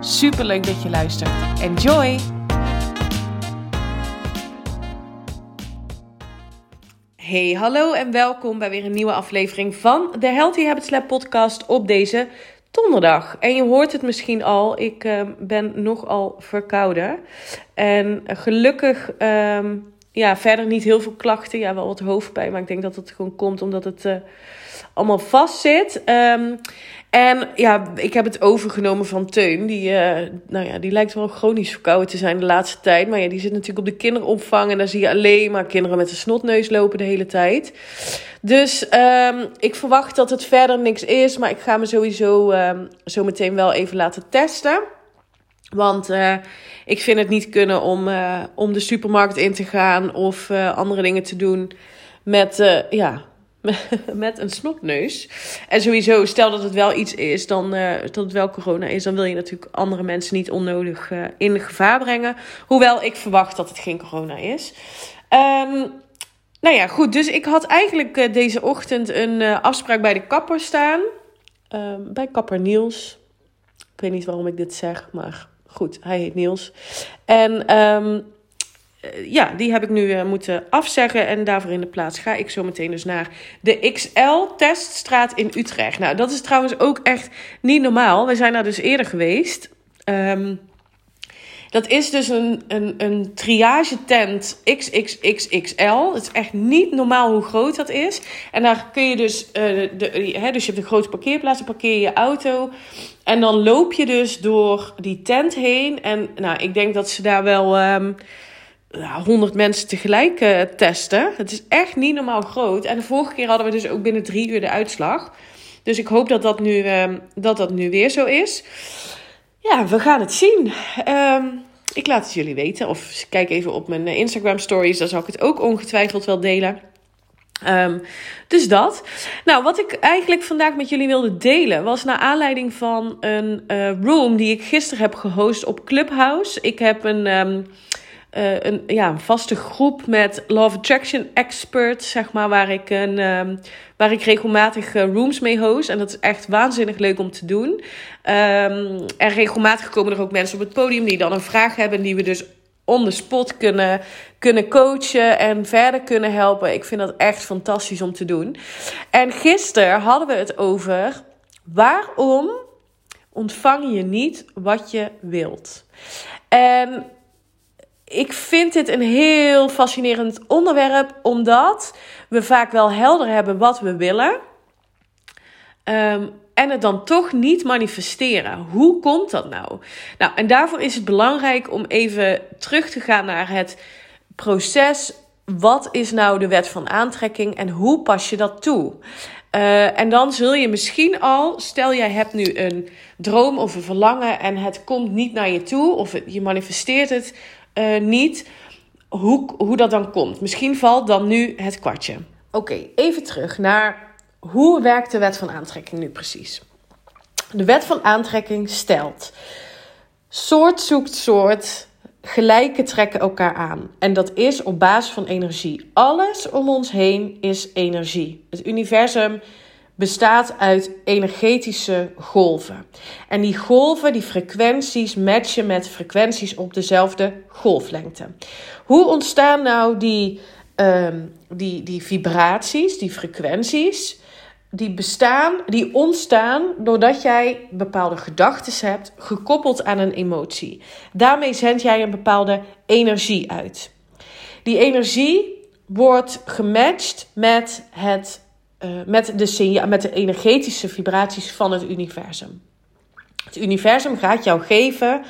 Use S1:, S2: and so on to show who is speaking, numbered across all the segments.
S1: Super leuk dat je luistert. Enjoy! Hey, hallo en welkom bij weer een nieuwe aflevering van de Healthy Habits Lab podcast op deze donderdag. En je hoort het misschien al, ik uh, ben nogal verkouden. En gelukkig, uh, ja, verder niet heel veel klachten. Ja, wel wat hoofdpijn, maar ik denk dat het gewoon komt omdat het uh, allemaal vast zit. Um, en ja, ik heb het overgenomen van Teun. Die, uh, nou ja, die lijkt wel chronisch verkouden te zijn de laatste tijd. Maar ja, die zit natuurlijk op de kinderopvang. En daar zie je alleen maar kinderen met een snotneus lopen de hele tijd. Dus um, ik verwacht dat het verder niks is. Maar ik ga me sowieso um, zo meteen wel even laten testen. Want uh, ik vind het niet kunnen om, uh, om de supermarkt in te gaan of andere dingen te doen met, ja, met een snotneus. En sowieso, stel dat het wel iets is, dan, uh, dat het wel corona is, dan wil je natuurlijk andere mensen niet onnodig uh, in gevaar brengen. Hoewel ik verwacht dat het geen corona is. Um, nou ja, goed. Dus ik had eigenlijk uh, deze ochtend een afspraak bij de kapper staan. Um, bij kapper Niels. Ik weet niet waarom ik dit zeg, maar goed, hij heet Niels. En um, ja, die heb ik nu uh, moeten afzeggen. En daarvoor in de plaats ga ik zo meteen dus naar de XL-teststraat in Utrecht. Nou, dat is trouwens ook echt niet normaal. We zijn daar dus eerder geweest. Um, dat is dus een, een, een triage tent XXXXL. Het is echt niet normaal hoe groot dat is. En daar kun je dus, uh, de, hè, dus je hebt een grote parkeerplaats, dan parkeer je auto. En dan loop je dus door die tent heen. En nou, ik denk dat ze daar wel... Um, 100 mensen tegelijk uh, testen. Het is echt niet normaal groot. En de vorige keer hadden we dus ook binnen drie uur de uitslag. Dus ik hoop dat dat nu, uh, dat dat nu weer zo is. Ja, we gaan het zien. Uh, ik laat het jullie weten. Of kijk even op mijn Instagram stories. Daar zal ik het ook ongetwijfeld wel delen. Um, dus dat. Nou, wat ik eigenlijk vandaag met jullie wilde delen was naar aanleiding van een uh, room die ik gisteren heb gehost op Clubhouse. Ik heb een. Uh, een, ja, een vaste groep met Love Attraction experts, zeg maar, waar ik, een, um, waar ik regelmatig uh, rooms mee host. En dat is echt waanzinnig leuk om te doen. Um, en regelmatig komen er ook mensen op het podium die dan een vraag hebben, die we dus on the spot kunnen, kunnen coachen en verder kunnen helpen. Ik vind dat echt fantastisch om te doen. En gisteren hadden we het over waarom ontvang je niet wat je wilt. En ik vind dit een heel fascinerend onderwerp, omdat we vaak wel helder hebben wat we willen. Um, en het dan toch niet manifesteren. Hoe komt dat nou? Nou, en daarvoor is het belangrijk om even terug te gaan naar het proces. Wat is nou de wet van aantrekking en hoe pas je dat toe? Uh, en dan zul je misschien al, stel jij hebt nu een droom of een verlangen en het komt niet naar je toe, of je manifesteert het uh, niet hoe, hoe dat dan komt. Misschien valt dan nu het kwartje. Oké, even terug naar hoe werkt de wet van aantrekking nu precies? De wet van aantrekking stelt: soort zoekt soort, gelijke trekken elkaar aan. En dat is op basis van energie. Alles om ons heen is energie. Het universum bestaat uit energetische golven. En die golven, die frequenties, matchen met frequenties op dezelfde golflengte. Hoe ontstaan nou die, um, die, die vibraties, die frequenties? Die bestaan, die ontstaan doordat jij bepaalde gedachten hebt gekoppeld aan een emotie. Daarmee zend jij een bepaalde energie uit. Die energie wordt gematcht met het uh, met, de met de energetische vibraties van het universum. Het universum gaat jou geven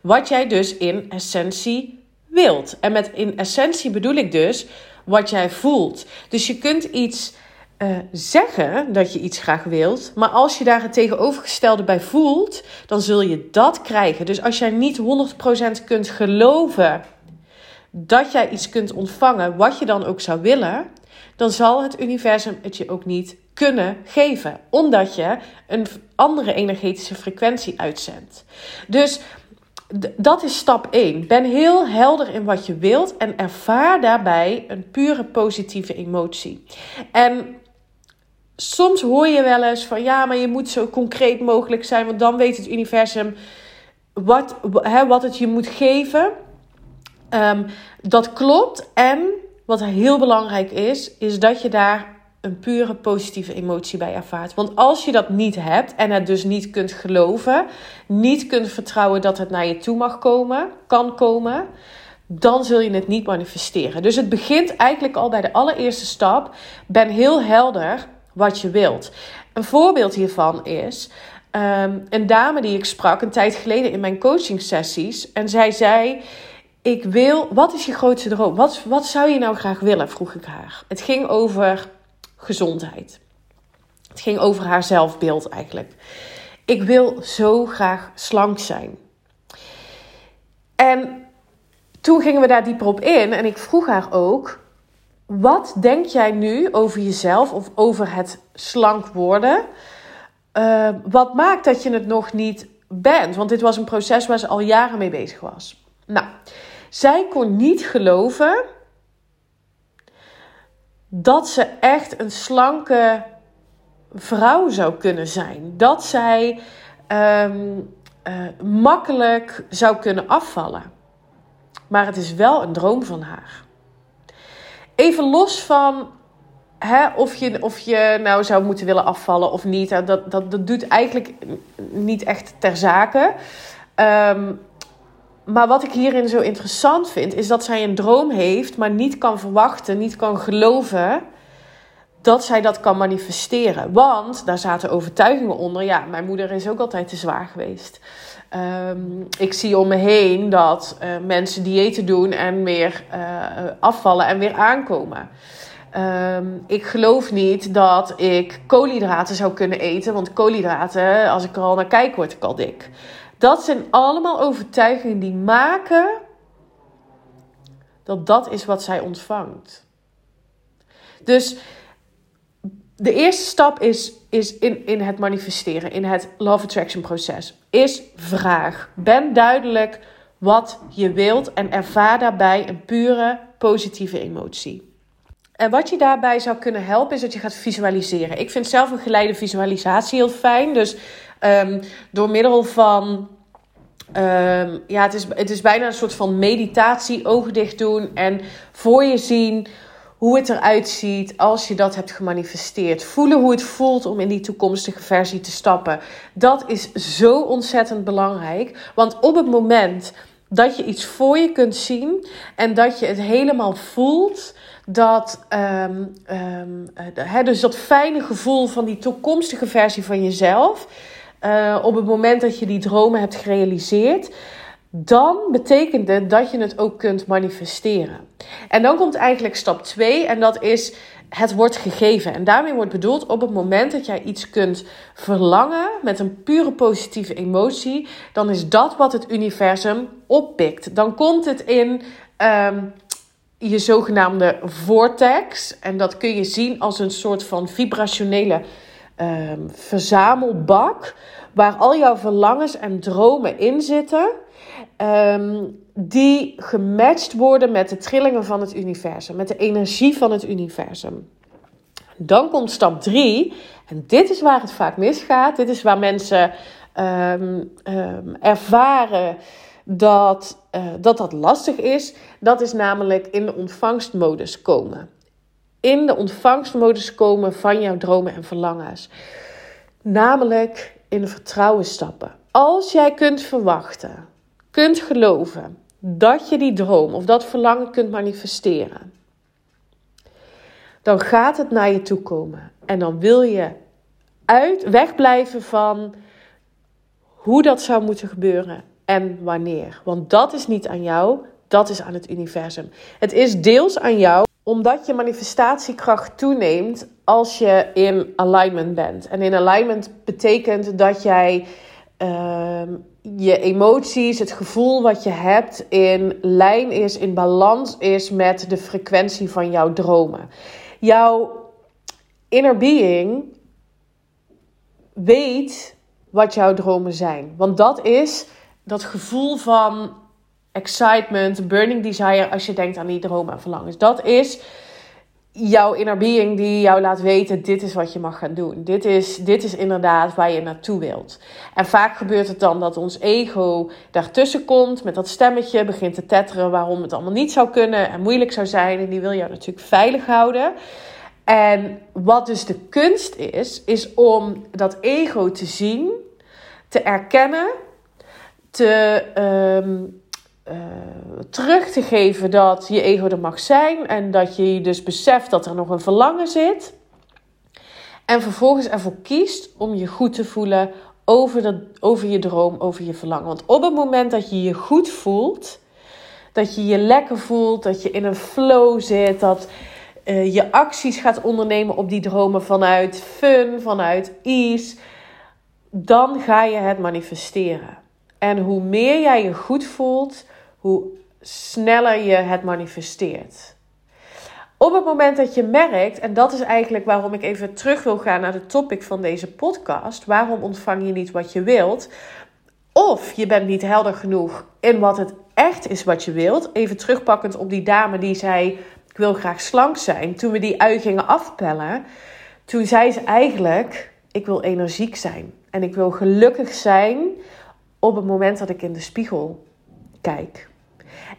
S1: wat jij dus in essentie wilt. En met in essentie bedoel ik dus wat jij voelt. Dus je kunt iets uh, zeggen dat je iets graag wilt. Maar als je daar het tegenovergestelde bij voelt, dan zul je dat krijgen. Dus als jij niet 100% kunt geloven dat jij iets kunt ontvangen wat je dan ook zou willen, dan zal het universum het je ook niet kunnen geven, omdat je een andere energetische frequentie uitzendt. Dus dat is stap 1. Ben heel helder in wat je wilt en ervaar daarbij een pure positieve emotie. En soms hoor je wel eens van ja, maar je moet zo concreet mogelijk zijn, want dan weet het universum wat, hè, wat het je moet geven. Ehm, dat klopt. En wat heel belangrijk is, is dat je daar een pure positieve emotie bij ervaart. Want als je dat niet hebt en het dus niet kunt geloven, niet kunt vertrouwen dat het naar je toe mag komen, kan komen, dan zul je het niet manifesteren. Dus het begint eigenlijk al bij de allereerste stap. Ben heel helder wat je wilt. Een voorbeeld hiervan is um, een dame die ik sprak een tijd geleden in mijn coaching sessies. En zij zei: Ik wil, wat is je grootste droom? Wat, wat zou je nou graag willen? vroeg ik haar. Het ging over gezondheid. Het ging over haar zelfbeeld eigenlijk. Ik wil zo graag slank zijn. En toen gingen we daar dieper op in en ik vroeg haar ook: wat denk jij nu over jezelf of over het slank worden? Uh, wat maakt dat je het nog niet bent? Want dit was een proces waar ze al jaren mee bezig was. Nou, zij kon niet geloven dat ze echt een slanke vrouw zou kunnen zijn. Dat zij um, uh, makkelijk zou kunnen afvallen. Maar het is wel een droom van haar. Even los van of, je, of je nou zou moeten willen afvallen of niet. Dat, dat, dat doet eigenlijk niet echt ter zake. Um, maar wat ik hierin zo interessant vind, is dat zij een droom heeft, maar niet kan verwachten, niet kan geloven dat zij dat kan manifesteren. Want daar zaten overtuigingen onder. Ja, mijn moeder is ook altijd te zwaar geweest. Um, ik zie om me heen dat uh, mensen diëten doen en weer uh, afvallen en weer aankomen. Um, ik geloof niet dat ik koolhydraten zou kunnen eten. Want koolhydraten, als ik er al naar kijk, word ik al dik. Dat zijn allemaal overtuigingen die maken dat dat is wat zij ontvangt. Dus de eerste stap is, is in, in het manifesteren, in het love attraction proces, is vraag. Ben duidelijk wat je wilt en ervaar daarbij een pure positieve emotie. En wat je daarbij zou kunnen helpen is dat je gaat visualiseren. Ik vind zelf een geleide visualisatie heel fijn. Dus um, door middel van Um, ja, het is, het is bijna een soort van meditatie, ogen dicht doen en voor je zien hoe het eruit ziet als je dat hebt gemanifesteerd. Voelen hoe het voelt om in die toekomstige versie te stappen. Dat is zo ontzettend belangrijk. Want op het moment dat je iets voor je kunt zien en dat je het helemaal voelt. Dat, um, dus dat fijne gevoel van die toekomstige versie van jezelf uh, op het moment dat je die dromen hebt gerealiseerd, dan betekent het dat je het ook kunt manifesteren. En dan komt eigenlijk stap 2 en dat is het wordt gegeven. En daarmee wordt bedoeld op het moment dat jij iets kunt verlangen met een pure positieve emotie, dan is dat wat het universum oppikt. Dan komt het in um, je zogenaamde vortex. En dat kun je zien als een soort van vibrationele um, verzamelbak waar al jouw verlangens en dromen in zitten, um, die gematcht worden met de trillingen van het universum, met de energie van het universum. Dan komt stap 3, en dit is waar het vaak misgaat. Dit is waar mensen um, ervaren dat, uh, dat dat lastig is. Dat is namelijk in de ontvangstmodus komen in de ontvangstmodus komen van jouw dromen en verlangens. Namelijk in vertrouwen stappen. Als jij kunt verwachten, kunt geloven dat je die droom of dat verlangen kunt manifesteren, dan gaat het naar je toe komen. En dan wil je uit, wegblijven van hoe dat zou moeten gebeuren en wanneer. Want dat is niet aan jou, dat is aan het universum. Het is deels aan jou omdat je manifestatiekracht toeneemt als je in alignment bent. En in alignment betekent dat jij ehm, je emoties, het gevoel wat je hebt, in lijn is, in balans is met de frequentie van jouw dromen. Jouw inner being weet wat jouw dromen zijn. Want dat is dat gevoel van excitement, burning desire als je denkt aan die dromen en verlangens. Dat is jouw inner being die jou laat weten: dit is wat je mag gaan doen. Dit is, dit is inderdaad waar je naartoe wilt. En vaak gebeurt het dan dat ons ego daartussen komt met dat stemmetje, begint te tetteren waarom het allemaal niet zou kunnen en moeilijk zou zijn. En die wil jou natuurlijk veilig houden. En wat dus de kunst is, is om dat ego te zien, te erkennen, te. Um, uh, terug te geven dat je ego er mag zijn en dat je dus beseft dat er nog een verlangen zit. En vervolgens ervoor kiest om je goed te voelen over, dat, over je droom, over je verlangen. Want op het moment dat je je goed voelt, dat je je lekker voelt, dat je in een flow zit, dat uh, je acties gaat ondernemen op die dromen vanuit fun, vanuit ease, dan ga je het manifesteren. En hoe meer jij je goed voelt, hoe sneller je het manifesteert. Op het moment dat je merkt, en dat is eigenlijk waarom ik even terug wil gaan naar de topic van deze podcast: waarom ontvang je niet wat je wilt? Of je bent niet helder genoeg in wat het echt is wat je wilt. Even terugpakkend op die dame die zei: Ik wil graag slank zijn. Toen we die ui gingen afpellen, toen zei ze eigenlijk: Ik wil energiek zijn. En ik wil gelukkig zijn op het moment dat ik in de spiegel kijk.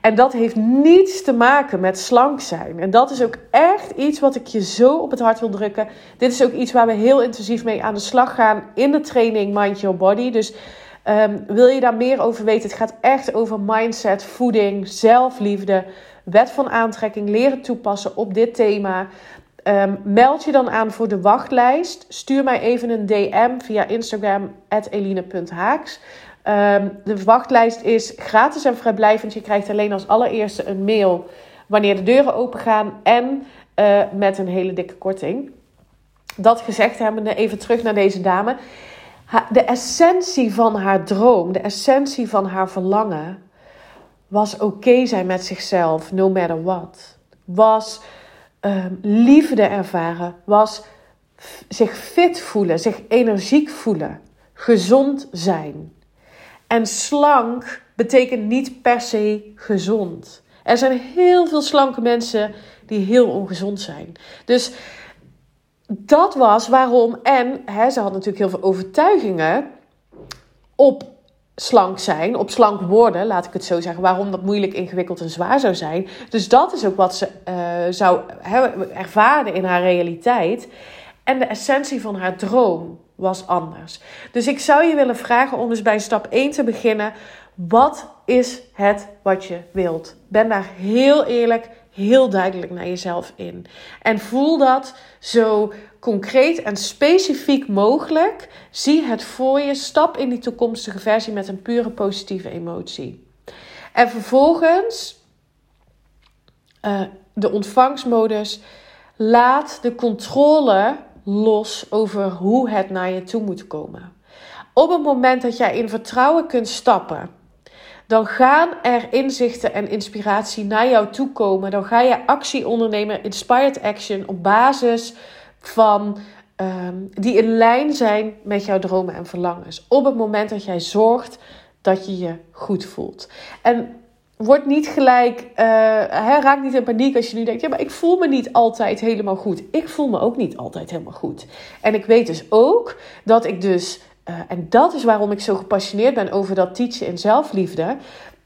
S1: En dat heeft niets te maken met slank zijn. En dat is ook echt iets wat ik je zo op het hart wil drukken. Dit is ook iets waar we heel intensief mee aan de slag gaan in de training Mind Your Body. Dus um, wil je daar meer over weten? Het gaat echt over mindset, voeding, zelfliefde, wet van aantrekking, leren toepassen op dit thema. Um, meld je dan aan voor de wachtlijst. Stuur mij even een DM via Instagram, eline.haaks. Um, de wachtlijst is gratis en vrijblijvend. Je krijgt alleen als allereerste een mail wanneer de deuren open gaan en uh, met een hele dikke korting. Dat gezegd hebbende, even terug naar deze dame. De essentie van haar droom, de essentie van haar verlangen, was oké zijn met zichzelf, no matter what. Was um, liefde ervaren, was zich fit voelen, zich energiek voelen, gezond zijn. En slank betekent niet per se gezond. Er zijn heel veel slanke mensen die heel ongezond zijn. Dus dat was waarom. En hè, ze had natuurlijk heel veel overtuigingen op slank zijn, op slank worden, laat ik het zo zeggen. Waarom dat moeilijk, ingewikkeld en zwaar zou zijn. Dus dat is ook wat ze uh, zou ervaren in haar realiteit. En de essentie van haar droom was anders. Dus ik zou je willen vragen om eens bij stap 1 te beginnen. Wat is het wat je wilt? Ben daar heel eerlijk, heel duidelijk naar jezelf in. En voel dat zo concreet en specifiek mogelijk. Zie het voor je. Stap in die toekomstige versie met een pure positieve emotie. En vervolgens uh, de ontvangstmodus. Laat de controle los over hoe het naar je toe moet komen. Op het moment dat jij in vertrouwen kunt stappen, dan gaan er inzichten en inspiratie naar jou toe komen. Dan ga je actie ondernemen, inspired action, op basis van um, die in lijn zijn met jouw dromen en verlangens. Op het moment dat jij zorgt dat je je goed voelt. En word niet gelijk, uh, raak niet in paniek als je nu denkt, ja, maar ik voel me niet altijd helemaal goed. Ik voel me ook niet altijd helemaal goed. En ik weet dus ook dat ik dus, uh, en dat is waarom ik zo gepassioneerd ben over dat teachen in zelfliefde.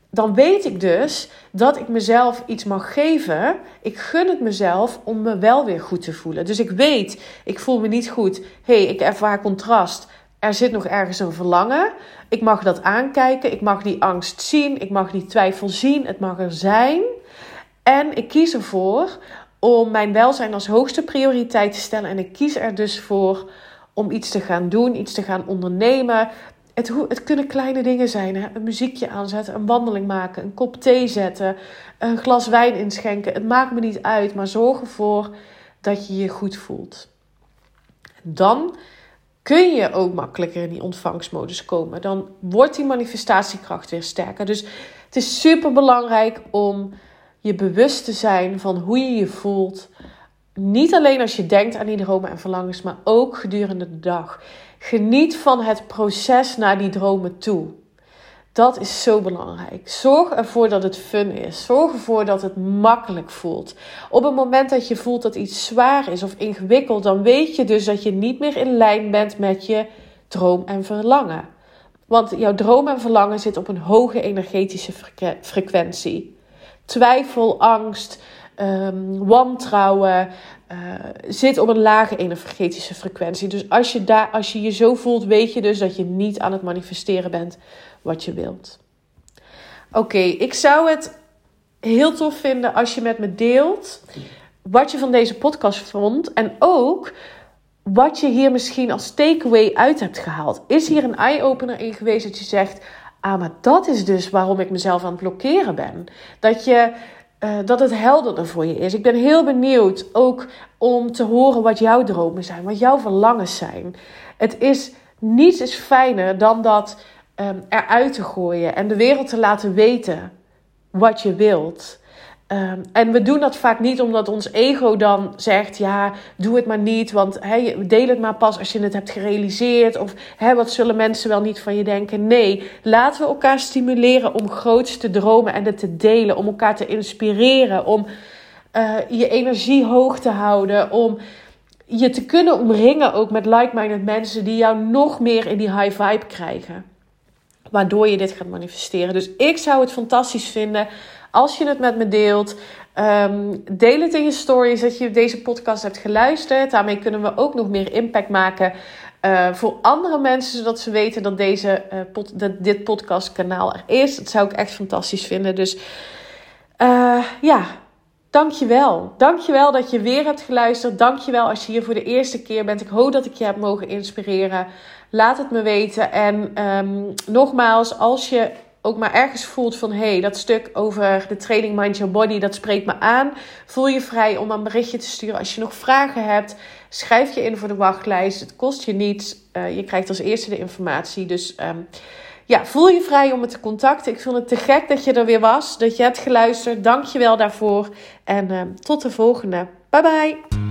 S1: Dan weet ik dus dat ik mezelf iets mag geven. Ik gun het mezelf om me wel weer goed te voelen. Dus ik weet, ik voel me niet goed. Hey, ik ervaar contrast er zit nog ergens een verlangen. Ik mag dat aankijken. Ik mag die angst zien. Ik mag die twijfel zien. Het mag er zijn. En ik kies ervoor om mijn welzijn als hoogste prioriteit te stellen. En ik kies er dus voor om iets te gaan doen, iets te gaan ondernemen. het, het kunnen kleine dingen zijn. Hè? Een muziekje aanzetten, een wandeling maken, een kop thee zetten, een glas wijn inschenken. Het maakt me niet uit, maar zorg ervoor dat je je goed voelt. Dan kun je ook makkelijker in die ontvangstmodus komen. Dan wordt die manifestatiekracht weer sterker. Dus het is super belangrijk om je bewust te zijn van hoe je je voelt. Niet alleen als je denkt aan die dromen en verlangens, maar ook gedurende de dag. Geniet van het proces naar die dromen toe. Dat is zo belangrijk. Zorg ervoor dat het fun is. Zorg ervoor dat het makkelijk voelt. Op het moment dat je voelt dat iets zwaar is of ingewikkeld, dan weet je dus dat je niet meer in lijn bent met je droom en verlangen. Want jouw droom en verlangen zit op een hoge energetische frequentie. Twijfel, angst, um, wantrouwen uh, zit op een lage energetische frequentie. Dus als je, daar, als je je zo voelt, weet je dus dat je niet aan het manifesteren bent wat je wilt. Oké, ik zou het heel tof vinden als je met me deelt wat je van deze podcast vond. En ook wat je hier misschien als takeaway uit hebt gehaald. Is hier een eye-opener in geweest dat je zegt: Ah, maar dat is dus waarom ik mezelf aan het blokkeren ben. Dat je. Uh, dat het helderder voor je is. Ik ben heel benieuwd ook om te horen wat jouw dromen zijn, wat jouw verlangens zijn. Het is niets is fijner dan dat um, eruit te gooien en de wereld te laten weten wat je wilt. Um, en we doen dat vaak niet omdat ons ego dan zegt: ja, doe het maar niet, want deel het maar pas als je het hebt gerealiseerd. Of wat zullen mensen wel niet van je denken? Nee, laten we elkaar stimuleren om groots te dromen en het te delen, om elkaar te inspireren, om uh, je energie hoog te houden, om je te kunnen omringen ook met like-minded mensen die jou nog meer in die high vibe krijgen waardoor je dit gaat manifesteren. Dus ik zou het fantastisch vinden als je het met me deelt. Um, deel het in je stories dat je deze podcast hebt geluisterd. Daarmee kunnen we ook nog meer impact maken uh, voor andere mensen, zodat ze weten dat, deze, dat dit podcastkanaal er is. Dat zou ik echt fantastisch vinden. Dus uh, ja, dankjewel. Dankjewel dat je weer hebt geluisterd. Dankjewel als je hier voor de eerste keer bent. Ik hoop dat ik je heb mogen inspireren. Laat het me weten. En um, nogmaals, als je ook maar ergens voelt van... hé, hey, dat stuk over de training Mind Your Body, dat spreekt me aan. Voel je vrij om een berichtje te sturen. Als je nog vragen hebt, schrijf je in voor de wachtlijst. Het kost je niets. Uh, je krijgt als eerste de informatie. Dus um, ja, voel je vrij om me te contacten. Ik vond het te gek dat je er weer was. Dat je hebt geluisterd. Dank je wel daarvoor. En uh, tot de volgende. Bye bye.